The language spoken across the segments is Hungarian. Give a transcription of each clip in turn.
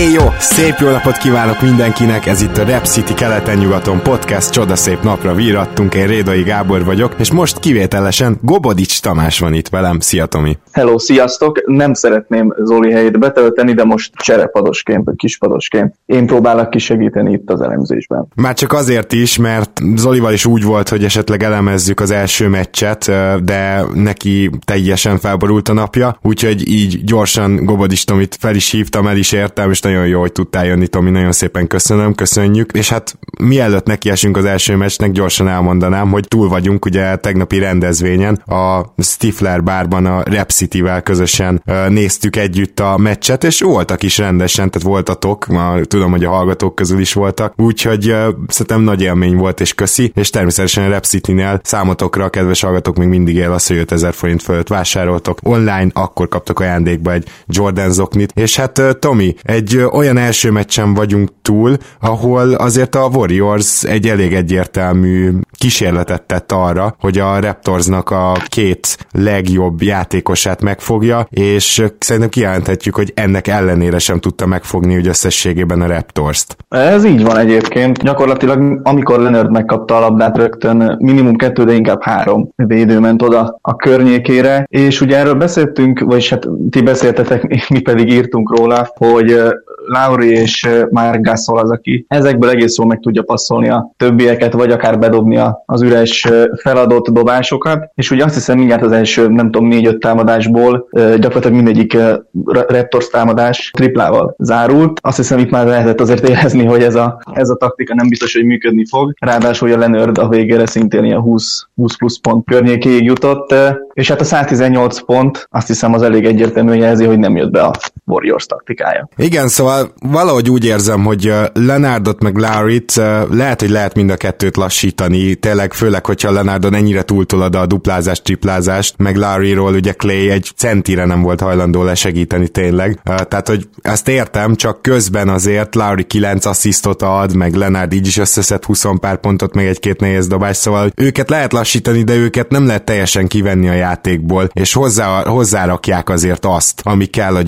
Éj jó! Szép jó napot kívánok mindenkinek, ez itt a Rap City keleten-nyugaton podcast, csodaszép napra vírattunk, én Rédai Gábor vagyok, és most kivételesen Gobodics Tamás van itt velem. Szia Tomi! Hello, sziasztok! Nem szeretném Zoli helyét betölteni, de most cserepadosként, vagy kispadosként. Én próbálok kisegíteni itt az elemzésben. Már csak azért is, mert Zolival is úgy volt, hogy esetleg elemezzük az első meccset, de neki teljesen felborult a napja, úgyhogy így gyorsan Gobodics Tomit fel is hívtam, el is értem, és nagyon jó, hogy tudtál jönni, Tomi, nagyon szépen köszönöm, köszönjük, és hát mielőtt nekiesünk az első meccsnek, gyorsan elmondanám, hogy túl vagyunk ugye tegnapi rendezvényen, a Stifler bárban a Rep City-vel közösen néztük együtt a meccset, és voltak is rendesen, tehát voltatok, ma tudom, hogy a hallgatók közül is voltak, úgyhogy szerintem nagy élmény volt, és köszi, és természetesen a Rep City-nél számotokra, kedves hallgatók, még mindig él az, hogy 5000 forint fölött vásároltok online, akkor kaptok ajándékba egy Jordan zoknit, és hát Tomi, egy olyan első meccsen vagyunk túl, ahol azért a Warriors egy elég egyértelmű kísérletet tett arra, hogy a Raptorsnak a két legjobb játékosát megfogja, és szerintem kijelenthetjük, hogy ennek ellenére sem tudta megfogni úgy összességében a Raptors-t. Ez így van egyébként. Gyakorlatilag amikor Leonard megkapta a labdát rögtön minimum kettő, de inkább három védő ment oda a környékére, és ugye erről beszéltünk, vagyis hát ti beszéltetek, mi pedig írtunk róla, hogy Lauri és Mark Gasol az, aki ezekből egész jól meg tudja passzolni a többieket, vagy akár bedobni az üres feladott dobásokat, és ugye azt hiszem mindjárt az első, nem tudom, négy-öt támadásból gyakorlatilag mindegyik Raptors támadás triplával zárult. Azt hiszem itt már lehetett azért érezni, hogy ez a, ez a taktika nem biztos, hogy működni fog. Ráadásul a Leonard a végére szintén ilyen 20, 20 plusz pont környékéig jutott, és hát a 118 pont azt hiszem az elég egyértelműen jelzi, hogy nem jött be a Warriors taktikája. Igen, szóval valahogy úgy érzem, hogy Lenardot meg Larryt lehet, hogy lehet mind a kettőt lassítani, tényleg főleg, hogyha Lenardon ennyire túltolad a duplázást, triplázást, meg Larryról ugye Clay egy centire nem volt hajlandó lesegíteni tényleg. Tehát, hogy ezt értem, csak közben azért Larry 9 asszisztot ad, meg Lenard így is összeszed 20 pár pontot, meg egy-két nehéz dobás, szóval őket lehet lassítani, de őket nem lehet teljesen kivenni a játékból, és hozzá, hozzárakják azért azt, ami kell a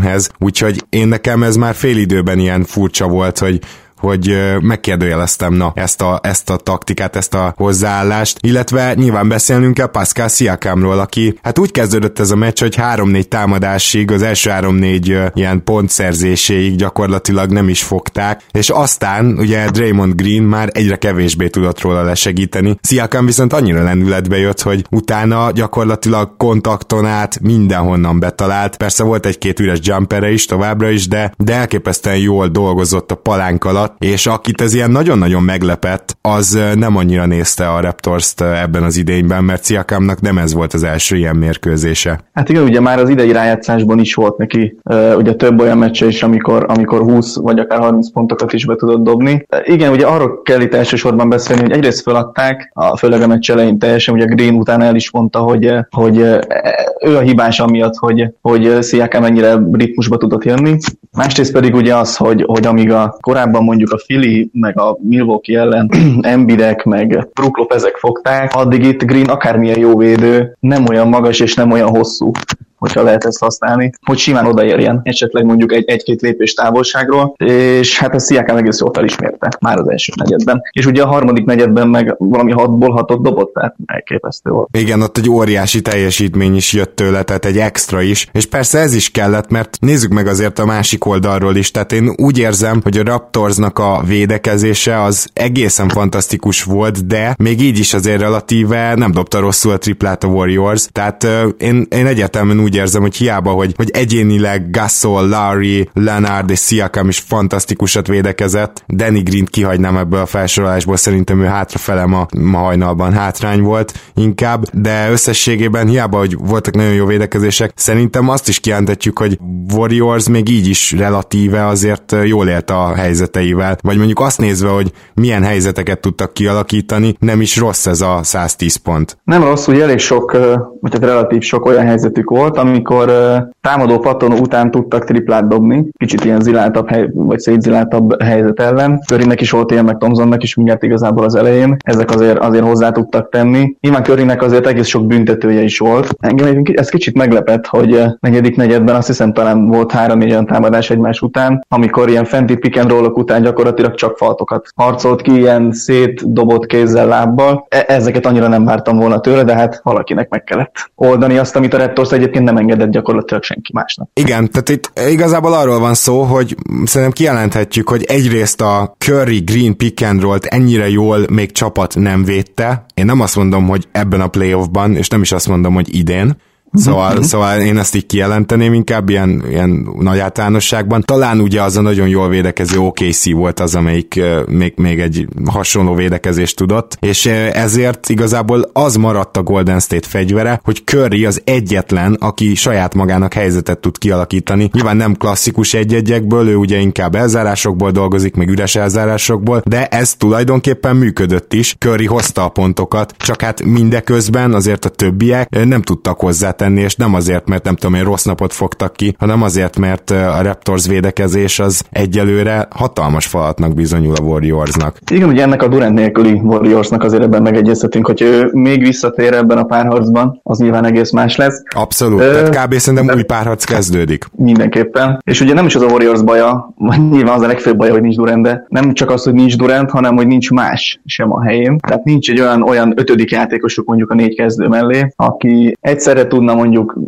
győzelemhez. Úgyhogy én nekem ez már fél időben ilyen furcsa volt, hogy hogy megkérdőjeleztem na, ezt a, ezt a taktikát, ezt a hozzáállást, illetve nyilván beszélnünk kell Pascal Siakamról, aki hát úgy kezdődött ez a meccs, hogy 3-4 támadásig, az első 3-4 ilyen pontszerzéséig gyakorlatilag nem is fogták, és aztán ugye Draymond Green már egyre kevésbé tudott róla lesegíteni. Siakam viszont annyira lendületbe jött, hogy utána gyakorlatilag kontakton át mindenhonnan betalált. Persze volt egy-két üres jumpere is továbbra is, de, de elképesztően jól dolgozott a palánk alatt, és akit ez ilyen nagyon-nagyon meglepett, az nem annyira nézte a Raptors-t ebben az idényben, mert Sziakámnak nem ez volt az első ilyen mérkőzése. Hát igen, ugye már az idei rájátszásban is volt neki ugye több olyan meccse is, amikor, amikor 20 vagy akár 30 pontokat is be tudott dobni. Igen, ugye arról kell itt elsősorban beszélni, hogy egyrészt feladták, a, főleg a meccs elején teljesen, ugye Green után el is mondta, hogy, hogy ő a hibás amiatt, hogy, hogy Sziakám ennyire ritmusba tudott jönni. Másrészt pedig ugye az, hogy, hogy amíg a korábban mondjuk a Philly, meg a Milwaukee ellen Embidek, meg Brook Lopezek fogták, addig itt Green akármilyen jó védő, nem olyan magas és nem olyan hosszú hogyha lehet ezt használni, hogy simán odaérjen, esetleg mondjuk egy, egy-két lépés távolságról, és hát a Sziakán egész jól felismerte már az első negyedben. És ugye a harmadik negyedben meg valami hatból hatot dobott, tehát elképesztő volt. Igen, ott egy óriási teljesítmény is jött tőle, tehát egy extra is, és persze ez is kellett, mert nézzük meg azért a másik oldalról is, tehát én úgy érzem, hogy a Raptorsnak a védekezése az egészen fantasztikus volt, de még így is azért relatíve nem dobta rosszul a triplát a Warriors, tehát én, én egyértelműen úgy úgy érzem, hogy hiába, hogy, hogy egyénileg Gasol, Larry, Leonard és Siakam is fantasztikusat védekezett, Danny Green kihagynám ebből a felsorolásból, szerintem ő hátrafele ma, ma hajnalban hátrány volt inkább, de összességében hiába, hogy voltak nagyon jó védekezések, szerintem azt is kijelenthetjük, hogy Warriors még így is relatíve azért jól élt a helyzeteivel, vagy mondjuk azt nézve, hogy milyen helyzeteket tudtak kialakítani, nem is rossz ez a 110 pont. Nem rossz, hogy elég sok, vagy hát relatív sok olyan helyzetük volt, amikor támadó paton után tudtak triplát dobni, kicsit ilyen ziláltabb, hely, vagy szétziláltabb helyzet ellen. Körinek is volt ilyen, meg Tomzonnak is mindjárt igazából az elején. Ezek azért, azért hozzá tudtak tenni. Nyilván Körinek azért egész sok büntetője is volt. Engem ez kicsit meglepett, hogy negyedik negyedben azt hiszem talán volt három-négy olyan támadás egymás után, amikor ilyen fenti pick and után gyakorlatilag csak faltokat harcolt ki, ilyen szétdobott kézzel, lábbal. E- ezeket annyira nem vártam volna tőle, de hát valakinek meg kellett oldani azt, amit a Raptors egyébként nem engedett gyakorlatilag senki másnak. Igen, tehát itt igazából arról van szó, hogy szerintem kijelenthetjük, hogy egyrészt a Curry Green pick and roll ennyire jól még csapat nem védte. Én nem azt mondom, hogy ebben a playoffban, és nem is azt mondom, hogy idén, Szóval, mm-hmm. szóval én ezt így kijelenteném inkább ilyen, ilyen nagy általánosságban. Talán ugye az a nagyon jól védekező OKC volt az, amelyik még, még egy hasonló védekezést tudott, és ezért igazából az maradt a Golden State fegyvere, hogy Curry az egyetlen, aki saját magának helyzetet tud kialakítani. Nyilván nem klasszikus egy-egyekből, ő ugye inkább elzárásokból dolgozik, meg üres elzárásokból, de ez tulajdonképpen működött is. Curry hozta a pontokat, csak hát mindeközben azért a többiek nem tudtak hozzá tenni, és nem azért, mert nem tudom én rossz napot fogtak ki, hanem azért, mert a Raptors védekezés az egyelőre hatalmas falatnak bizonyul a Warriorsnak. Igen, ugye ennek a Durant nélküli Warriorsnak azért ebben megegyezhetünk, hogy ő még visszatér ebben a párharcban, az nyilván egész más lesz. Abszolút, Ö, tehát kb. szerintem de új párharc kezdődik. Mindenképpen. És ugye nem is az a Warriors baja, nyilván az a legfőbb baja, hogy nincs Durant, de nem csak az, hogy nincs Durant, hanem hogy nincs más sem a helyén. Tehát nincs egy olyan, olyan ötödik játékosuk mondjuk a négy kezdő mellé, aki egyszerre tudna tudna mondjuk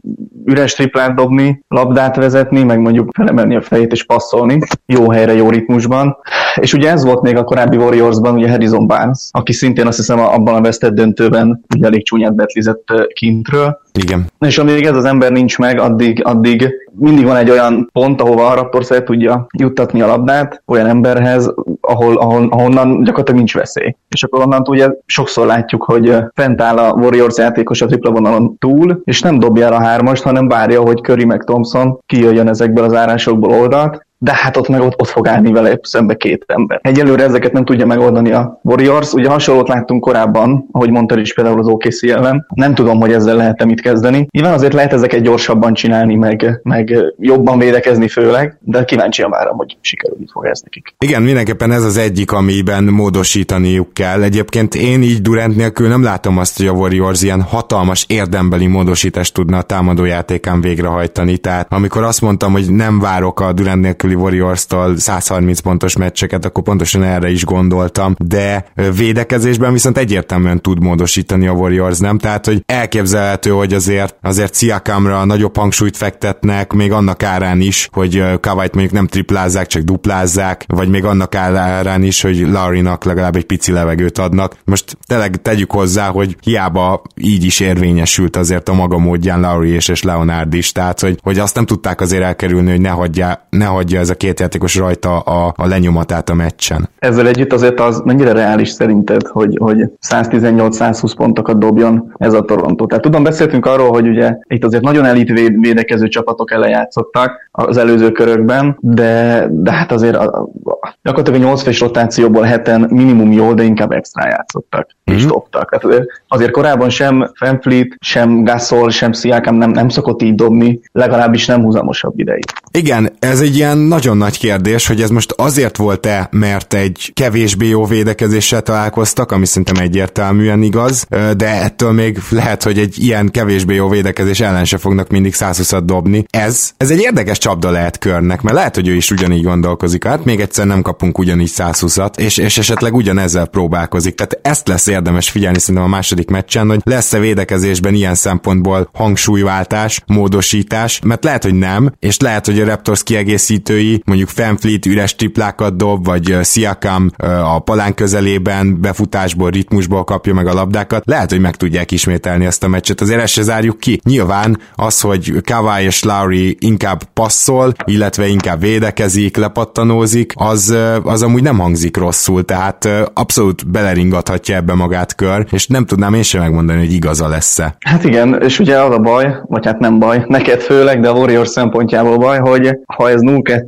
üres triplát dobni, labdát vezetni, meg mondjuk felemelni a fejét és passzolni jó helyre, jó ritmusban. És ugye ez volt még a korábbi Warriorsban, ugye Harrison Barnes, aki szintén azt hiszem abban a vesztett döntőben ugye elég csúnyát betlizett kintről. Igen. És amíg ez az ember nincs meg, addig, addig mindig van egy olyan pont, ahova a Raptors el tudja juttatni a labdát olyan emberhez, ahol, ahol, ahonnan gyakorlatilag nincs veszély. És akkor onnan ugye sokszor látjuk, hogy fent áll a Warriors játékos a tripla vonalon túl, és nem dobja el a hármast, hanem várja, hogy Curry meg Thompson kijöjjön ezekből az árásokból oldalt, de hát ott meg ott, ott fog állni vele szembe két ember. Egyelőre ezeket nem tudja megoldani a Warriors. Ugye hasonlót láttunk korábban, ahogy mondta is például az OKC ellen. Nem tudom, hogy ezzel lehet mit kezdeni. Nyilván azért lehet ezeket gyorsabban csinálni, meg, meg jobban védekezni főleg, de kíváncsian várom, hogy sikerülni fog ez nekik. Igen, mindenképpen ez az egyik, amiben módosítaniuk kell. Egyébként én így Durant nélkül nem látom azt, hogy a Warriors ilyen hatalmas érdembeli módosítást tudna a támadójátékán végrehajtani. Tehát amikor azt mondtam, hogy nem várok a Durant nélkül Angeles Warriors-tól 130 pontos meccseket, akkor pontosan erre is gondoltam, de védekezésben viszont egyértelműen tud módosítani a Warriors, nem? Tehát, hogy elképzelhető, hogy azért, azért Siakamra nagyobb hangsúlyt fektetnek, még annak árán is, hogy Kavajt mondjuk nem triplázzák, csak duplázzák, vagy még annak árán is, hogy Larry-nak legalább egy pici levegőt adnak. Most tényleg tegyük hozzá, hogy hiába így is érvényesült azért a maga módján Larry és, és Leonard is, tehát hogy, hogy azt nem tudták azért elkerülni, hogy ne hagyja, ne hagyja ez a két játékos rajta a, a lenyomatát a meccsen. Ezzel együtt azért az mennyire reális szerinted, hogy, hogy 118-120 pontokat dobjon ez a Toronto. Tehát tudom, beszéltünk arról, hogy ugye itt azért nagyon elit védekező csapatok ellen játszottak az előző körökben, de, de hát azért a, a, gyakorlatilag a 8 fés rotációból heten minimum jó, de inkább extra játszottak mm-hmm. és mhm. dobtak. Hát azért, azért korábban sem Fanfleet, sem Gasol, sem Siakam nem, nem szokott így dobni, legalábbis nem húzamosabb ideig. Igen, ez egy ilyen nagyon nagy kérdés, hogy ez most azért volt-e, mert egy kevésbé jó védekezéssel találkoztak, ami szerintem egyértelműen igaz, de ettől még lehet, hogy egy ilyen kevésbé jó védekezés ellen se fognak mindig 120 dobni. Ez, ez egy érdekes csapda lehet körnek, mert lehet, hogy ő is ugyanígy gondolkozik. Hát még egyszer nem kapunk ugyanígy 120 és, és esetleg ugyanezzel próbálkozik. Tehát ezt lesz érdemes figyelni szerintem a második meccsen, hogy lesz-e védekezésben ilyen szempontból hangsúlyváltás, módosítás, mert lehet, hogy nem, és lehet, hogy a Raptors kiegészítő vezetői, mondjuk Fanfleet üres triplákat dob, vagy Siakam a palán közelében befutásból, ritmusból kapja meg a labdákat, lehet, hogy meg tudják ismételni ezt a meccset. Azért ezt se zárjuk ki. Nyilván az, hogy Kawai és Lowry inkább passzol, illetve inkább védekezik, lepattanózik, az, az amúgy nem hangzik rosszul, tehát abszolút beleringathatja ebbe magát kör, és nem tudnám én sem megmondani, hogy igaza lesz-e. Hát igen, és ugye az a baj, vagy hát nem baj, neked főleg, de a Warriors szempontjából baj, hogy ha ez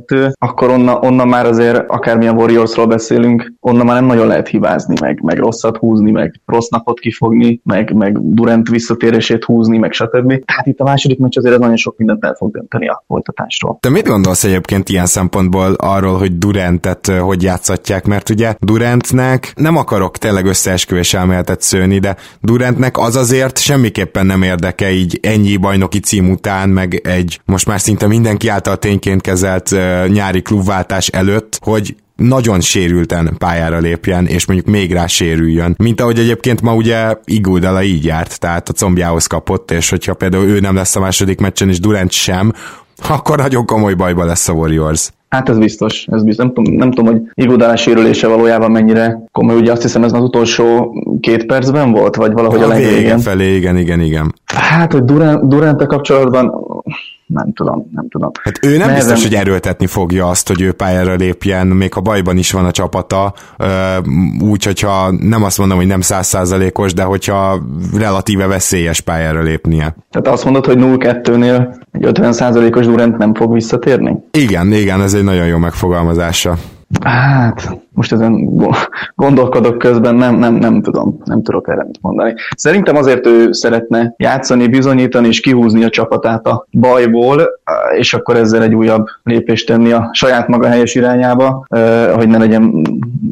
0-2, akkor onnan, onnan már azért akármilyen Warriorsról beszélünk, onnan már nem nagyon lehet hibázni, meg, meg rosszat húzni, meg rossz napot kifogni, meg, meg Durant visszatérését húzni, meg stb. Tehát itt a második meccs azért nagyon sok mindent el fog dönteni a folytatásról. Te mit gondolsz egyébként ilyen szempontból arról, hogy Durantet hogy játszatják, mert ugye Durantnek nem akarok tényleg összeesküvés elméletet szőni, de Durantnek az azért semmiképpen nem érdeke így ennyi bajnoki cím után, meg egy most már szinte mindenki által tényként kezelt nyári klubváltás előtt, hogy nagyon sérülten pályára lépjen, és mondjuk még rá sérüljön. Mint ahogy egyébként ma ugye Iguldala így járt, tehát a combjához kapott, és hogyha például ő nem lesz a második meccsen, és Durant sem, akkor nagyon komoly bajba lesz a Warriors. Hát ez biztos, ez biztos. Nem tudom, nem tudom hogy Iguodala sérülése valójában mennyire komoly, ugye azt hiszem ez az utolsó két percben volt, vagy valahogy a, a legvégén. felé, igen, igen, igen. Hát, hogy Durant, Durant kapcsolatban nem tudom, nem tudom. Hát ő nem Nehezen... biztos, hogy erőltetni fogja azt, hogy ő pályára lépjen, még ha bajban is van a csapata, úgy, hogyha nem azt mondom, hogy nem százszázalékos, de hogyha relatíve veszélyes pályára lépnie. Tehát azt mondod, hogy 0-2-nél egy 50 százalékos Durant nem fog visszatérni? Igen, igen, ez egy nagyon jó megfogalmazása. Hát, most ezen gondolkodok közben, nem, nem, nem tudom, nem tudok erre mit mondani. Szerintem azért ő szeretne játszani, bizonyítani és kihúzni a csapatát a bajból, és akkor ezzel egy újabb lépést tenni a saját maga helyes irányába, hogy ne legyen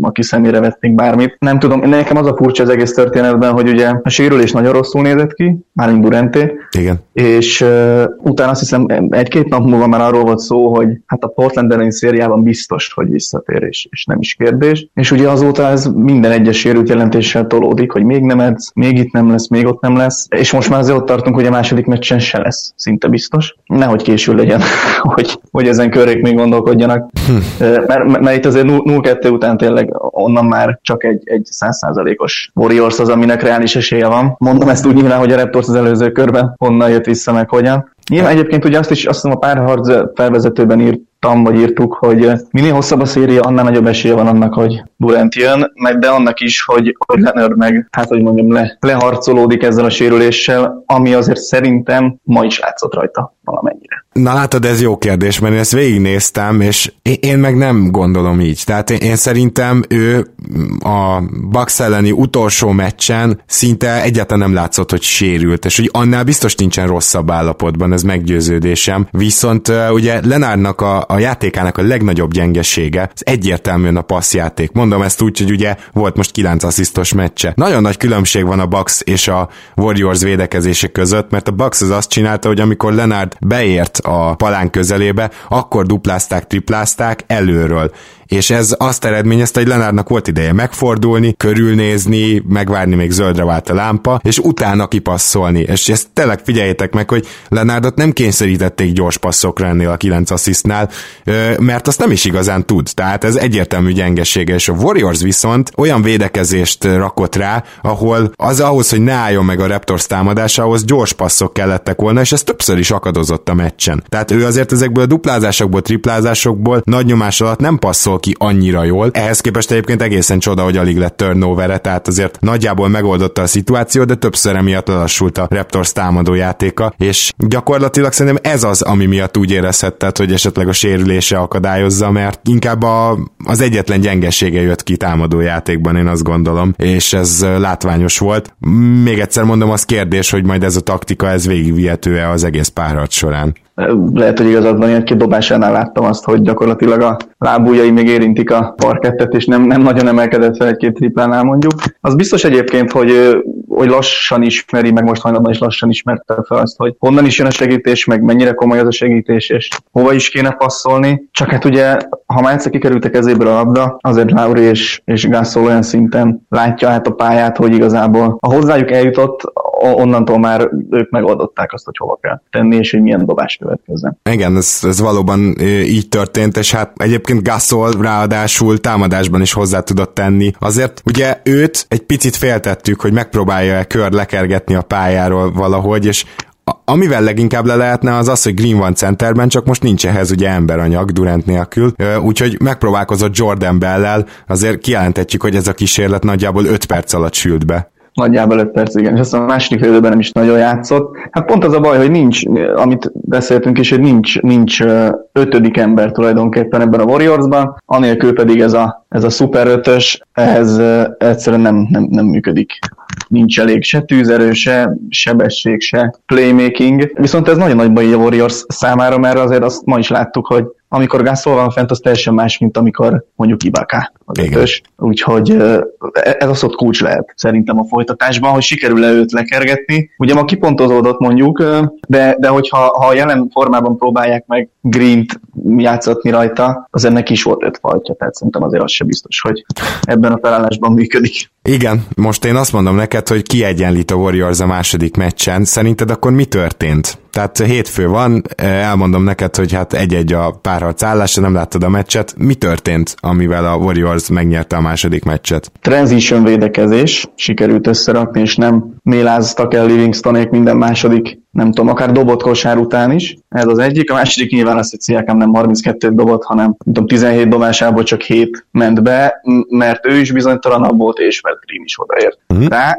aki szemére vették bármit. Nem tudom, nekem az a furcsa az egész történetben, hogy ugye a sérülés nagyon rosszul nézett ki, már Duranté, Igen. és uh, utána azt hiszem egy-két nap múlva már arról volt szó, hogy hát a Portland elleni szériában biztos, hogy visszatér, és, és nem is kérdés. És ugye azóta ez minden egyes sérült jelentéssel tolódik, hogy még nem edz, még itt nem lesz, még ott nem lesz, és most már azért ott tartunk, hogy a második meccsen se lesz, szinte biztos. Nehogy késő legyen, hogy, hogy ezen körék még gondolkodjanak. Hm. Mert, mert, itt azért 0-2 után tényleg onnan már csak egy, egy százszázalékos Warriors az, aminek reális esélye van. Mondom ezt úgy nyilván, hogy a Raptors az előző körben honnan jött vissza, meg hogyan. Nyilván egyébként ugye azt is azt hiszem a párharc felvezetőben írt írtam, vagy írtuk, hogy minél hosszabb a széria, annál nagyobb esélye van annak, hogy Durant jön, meg de annak is, hogy, hogy Leonard meg, hát hogy mondjam, le, leharcolódik ezzel a sérüléssel, ami azért szerintem ma is látszott rajta valamennyire. Na látod, ez jó kérdés, mert én ezt végignéztem, és én meg nem gondolom így. Tehát én, én szerintem ő a Bucks elleni utolsó meccsen szinte egyáltalán nem látszott, hogy sérült, és hogy annál biztos nincsen rosszabb állapotban, ez meggyőződésem. Viszont ugye Lenárnak a, a játékának a legnagyobb gyengesége, az egyértelműen a passzjáték. Mondom ezt úgy, hogy ugye volt most 9 asszisztos meccse. Nagyon nagy különbség van a Bucks és a Warriors védekezése között, mert a Bucks az azt csinálta, hogy amikor Lenard beért a palán közelébe, akkor duplázták, triplázták előről és ez azt eredményezte, hogy Lenárnak volt ideje megfordulni, körülnézni, megvárni, még zöldre vált a lámpa, és utána kipasszolni. És ezt tényleg figyeljétek meg, hogy Lenárdot nem kényszerítették gyors passzokra ennél a 9 asszisztnál, mert azt nem is igazán tud. Tehát ez egyértelmű gyengesége, és a Warriors viszont olyan védekezést rakott rá, ahol az ahhoz, hogy ne álljon meg a Raptors támadásához, gyors passzok kellettek volna, és ez többször is akadozott a meccsen. Tehát ő azért ezekből a duplázásokból, triplázásokból nagy nyomás alatt nem passzol ki annyira jól. Ehhez képest egyébként egészen csoda, hogy alig lett turnover tehát azért nagyjából megoldotta a szituációt, de többször emiatt lelassult a Raptors támadó játéka, és gyakorlatilag szerintem ez az, ami miatt úgy érezhetted, hogy esetleg a sérülése akadályozza, mert inkább a, az egyetlen gyengesége jött ki támadó játékban, én azt gondolom, és ez látványos volt. Még egyszer mondom, az kérdés, hogy majd ez a taktika, ez végigvihető-e az egész párharc során lehet, hogy igazad van, egy-két dobásánál láttam azt, hogy gyakorlatilag a lábújai még érintik a parkettet, és nem, nem nagyon emelkedett fel egy-két triplánál mondjuk. Az biztos egyébként, hogy, hogy lassan ismeri, meg most hajnalban is lassan ismerte fel azt, hogy honnan is jön a segítés, meg mennyire komoly az a segítés, és hova is kéne passzolni. Csak hát ugye, ha már egyszer kikerült a kezéből a labda, azért Lauri és, és Gasol olyan szinten látja át a pályát, hogy igazából a hozzájuk eljutott, onnantól már ők megoldották azt, hogy hova kell tenni, és hogy milyen dobás következzen. Igen, ez, ez valóban így történt, és hát egyébként Gasol ráadásul támadásban is hozzá tudott tenni. Azért ugye őt egy picit féltettük, hogy megpróbálja-e kör lekergetni a pályáról valahogy, és amivel leginkább le lehetne az az, hogy Green van centerben, csak most nincs ehhez ugye emberanyag Durant nélkül, úgyhogy megpróbálkozott Jordan Bellel, azért kijelenthetjük, hogy ez a kísérlet nagyjából 5 perc alatt sült be. Nagyjából 5 perc, igen. És azt a második félidőben nem is nagyon játszott. Hát pont az a baj, hogy nincs, amit beszéltünk is, hogy nincs, nincs ötödik ember tulajdonképpen ebben a Warriorsban, anélkül pedig ez a, ez a szuper ötös, ez egyszerűen nem, nem, nem működik nincs elég se tűzerő, se sebesség, se playmaking. Viszont ez nagyon nagy baj a Warriors számára, mert azért azt ma is láttuk, hogy amikor Gasol van fent, az teljesen más, mint amikor mondjuk Ibaka az ötös. Úgyhogy ez az ott kulcs lehet szerintem a folytatásban, hogy sikerül-e őt lekergetni. Ugye ma kipontozódott mondjuk, de, de hogyha ha a jelen formában próbálják meg Green-t játszatni rajta, az ennek is volt öt fajta, tehát szerintem azért az sem biztos, hogy ebben a felállásban működik. Igen, most én azt mondom neked, hogy kiegyenlít a Warriors a második meccsen. Szerinted akkor mi történt? Tehát hétfő van, elmondom neked, hogy hát egy-egy a párharc állása, nem láttad a meccset. Mi történt, amivel a Warriors megnyerte a második meccset? Transition védekezés sikerült összerakni, és nem méláztak el Livingstonék minden második nem tudom, akár dobott kosár után is. Ez az egyik. A második nyilván az, hogy Sziakám nem 32 dobott, hanem nem tudom, 17 dobásából csak 7 ment be, mert ő is bizonytalanabb volt, és mert Green is odaért. Uh-huh. Rá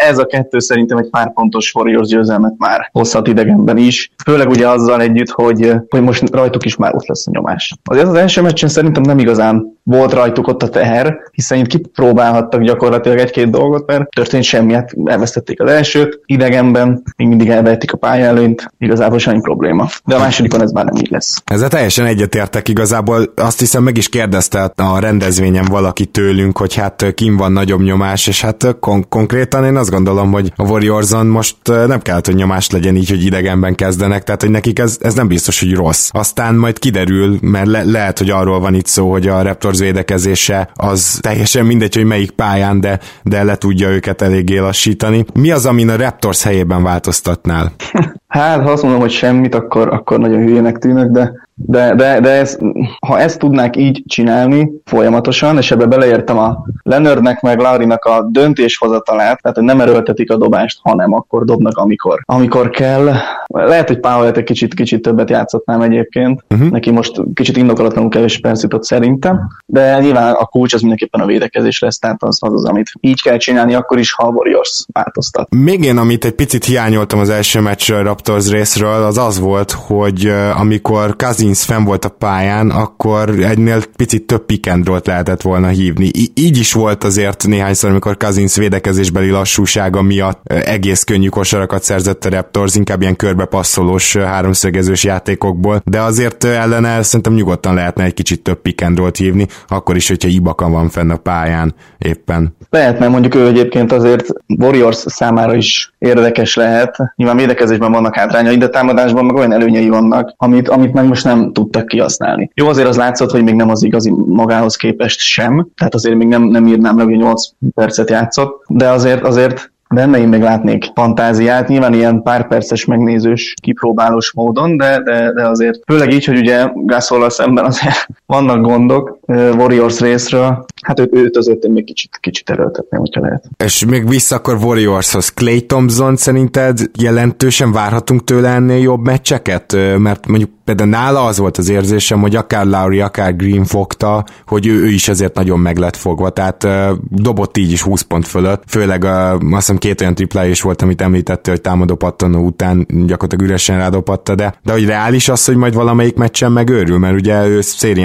ez a kettő szerintem egy pár pontos Warriors győzelmet már hozhat idegenben is. Főleg ugye azzal együtt, hogy, hogy most rajtuk is már ott lesz a nyomás. Azért az első meccsen szerintem nem igazán volt rajtuk ott a teher, hiszen itt kipróbálhattak gyakorlatilag egy-két dolgot, mert történt semmi, hát elvesztették az elsőt, idegenben még mindig elvették a pálya előnyt, igazából semmi probléma. De a másodikon ez már nem így lesz. Ezzel teljesen egyetértek igazából. Azt hiszem meg is kérdezte a rendezvényen valaki tőlünk, hogy hát kim van nagyobb nyomás, és hát kon- konkrétan én azt gondolom, hogy a Warriorson most nem kellett, hogy nyomás legyen így, hogy idegenben kezdenek, tehát hogy nekik ez, ez nem biztos, hogy rossz. Aztán majd kiderül, mert le- lehet, hogy arról van itt szó, hogy a Raptors védekezése az teljesen mindegy, hogy melyik pályán, de, de le tudja őket eléggé lassítani. Mi az, amin a Raptors helyében változtatnál? Hát, ha azt mondom, hogy semmit, akkor, akkor nagyon hülyének tűnök, de de, de, de ez, ha ezt tudnák így csinálni folyamatosan, és ebbe beleértem a Leonardnek meg Laurinak a döntéshozatalát, tehát hogy nem erőltetik a dobást, hanem akkor dobnak, amikor, amikor kell. Lehet, hogy Powell egy kicsit, kicsit többet játszottam egyébként. Uh-huh. Neki most kicsit indokolatlanul kevés perc jutott szerintem, de nyilván a kulcs az mindenképpen a védekezés lesz, tehát az az, az amit így kell csinálni, akkor is, ha a Warriors változtat. Még én, amit egy picit hiányoltam az első meccsről Raptors részről, az az volt, hogy amikor Kazi Cousins fenn volt a pályán, akkor egynél picit több and lehetett volna hívni. I- így is volt azért néhányszor, amikor Cousins védekezésbeli lassúsága miatt egész könnyű kosarakat szerzett a Raptors, inkább ilyen körbepasszolós háromszögezős játékokból, de azért ellene szerintem nyugodtan lehetne egy kicsit több and hívni, akkor is, hogyha Ibaka van fenn a pályán éppen. Lehet, mert mondjuk ő egyébként azért Warriors számára is érdekes lehet. Nyilván védekezésben vannak hátrányai, de támadásban meg olyan előnyei vannak, amit, amit meg most nem tudtak kihasználni. Jó, azért az látszott, hogy még nem az igazi magához képest sem, tehát azért még nem, nem írnám le, hogy 8 percet játszott, de azért, azért benne én még látnék fantáziát, nyilván ilyen pár perces megnézős, kipróbálós módon, de, de, de azért főleg így, hogy ugye Gasol szemben azért vannak gondok Warriors részről, hát őt, őt azért én még kicsit, kicsit erőltetném, hogyha lehet. És még vissza akkor Warriorshoz. Clay Thompson szerinted jelentősen várhatunk tőle ennél jobb meccseket? Mert mondjuk például nála az volt az érzésem, hogy akár Lowry, akár Green fogta, hogy ő, ő is ezért nagyon meg lett fogva, tehát dobott így is 20 pont fölött, főleg uh, azt hiszem két olyan triplája is volt, amit említette, hogy támadó pattanó után gyakorlatilag üresen rádopatta, de, de hogy reális az, hogy majd valamelyik meccsen megőrül, mert ugye ő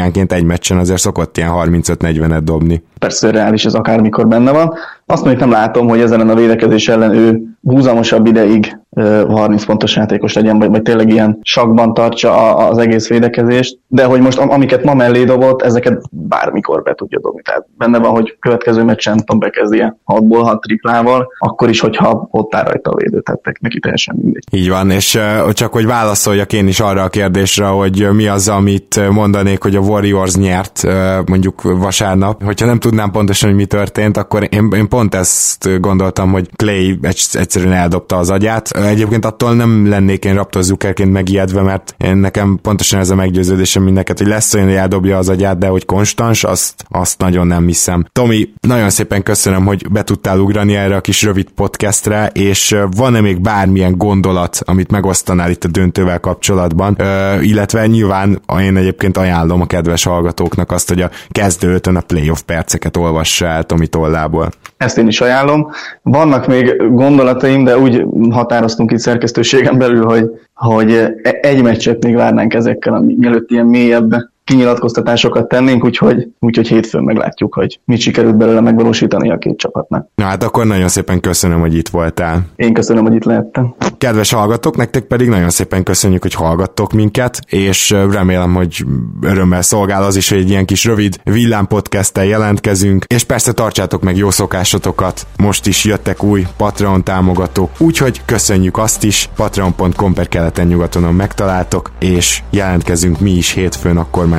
szériánként egy meccsen azért szokott ilyen 35-40-et dobni. Persze reális, ez akármikor benne van. Azt mondjuk nem látom, hogy ezen a védekezés ellen ő húzamosabb ideig 30 pontos játékos legyen, vagy, vagy tényleg ilyen sakban tartsa az egész védekezést, de hogy most amiket ma mellé dobott, ezeket bármikor be tudja dobni. Tehát benne van, hogy következő meccsen tudom bekezdi 6-ból 6 triplával, akkor is, hogyha ott áll rajta a védő, tehát neki teljesen mindegy. Így van, és csak hogy válaszoljak én is arra a kérdésre, hogy mi az, amit mondanék, hogy a Warriors nyert mondjuk vasárnap. Hogyha nem tudnám pontosan, hogy mi történt, akkor én, én pont ezt gondoltam, hogy Clay egyszerűen eldobta az agyát. Egyébként attól nem lennék én Raptor Zuckerként megijedve, mert én nekem pontosan ez a meggyőződésem mindeket, hogy lesz olyan, hogy eldobja az agyát, de hogy konstans, azt, azt nagyon nem hiszem. Tomi, nagyon szépen köszönöm, hogy be tudtál ugrani erre a kis rövid podcastre, és van-e még bármilyen gondolat, amit megosztanál itt a döntővel kapcsolatban, Ö, illetve nyilván én egyébként ajánlom a kedves hallgatóknak azt, hogy a kezdőtön a playoff perceket olvassa el Tomi tollából. Ezt én is ajánlom. Vannak még gondolataim, de úgy határoztunk itt szerkesztőségen belül, hogy, hogy egy meccset még várnánk ezekkel, mielőtt ilyen mélyebb kinyilatkoztatásokat tennénk, úgyhogy, úgyhogy hétfőn meglátjuk, hogy mit sikerült belőle megvalósítani a két csapatnak. Na hát akkor nagyon szépen köszönöm, hogy itt voltál. Én köszönöm, hogy itt lehettem. Kedves hallgatók, nektek pedig nagyon szépen köszönjük, hogy hallgattok minket, és remélem, hogy örömmel szolgál az is, hogy egy ilyen kis rövid villám podcasttel jelentkezünk, és persze tartsátok meg jó szokásotokat, most is jöttek új Patreon támogatók, úgyhogy köszönjük azt is, patreon.com per keleten nyugatonon megtaláltok, és jelentkezünk mi is hétfőn akkor már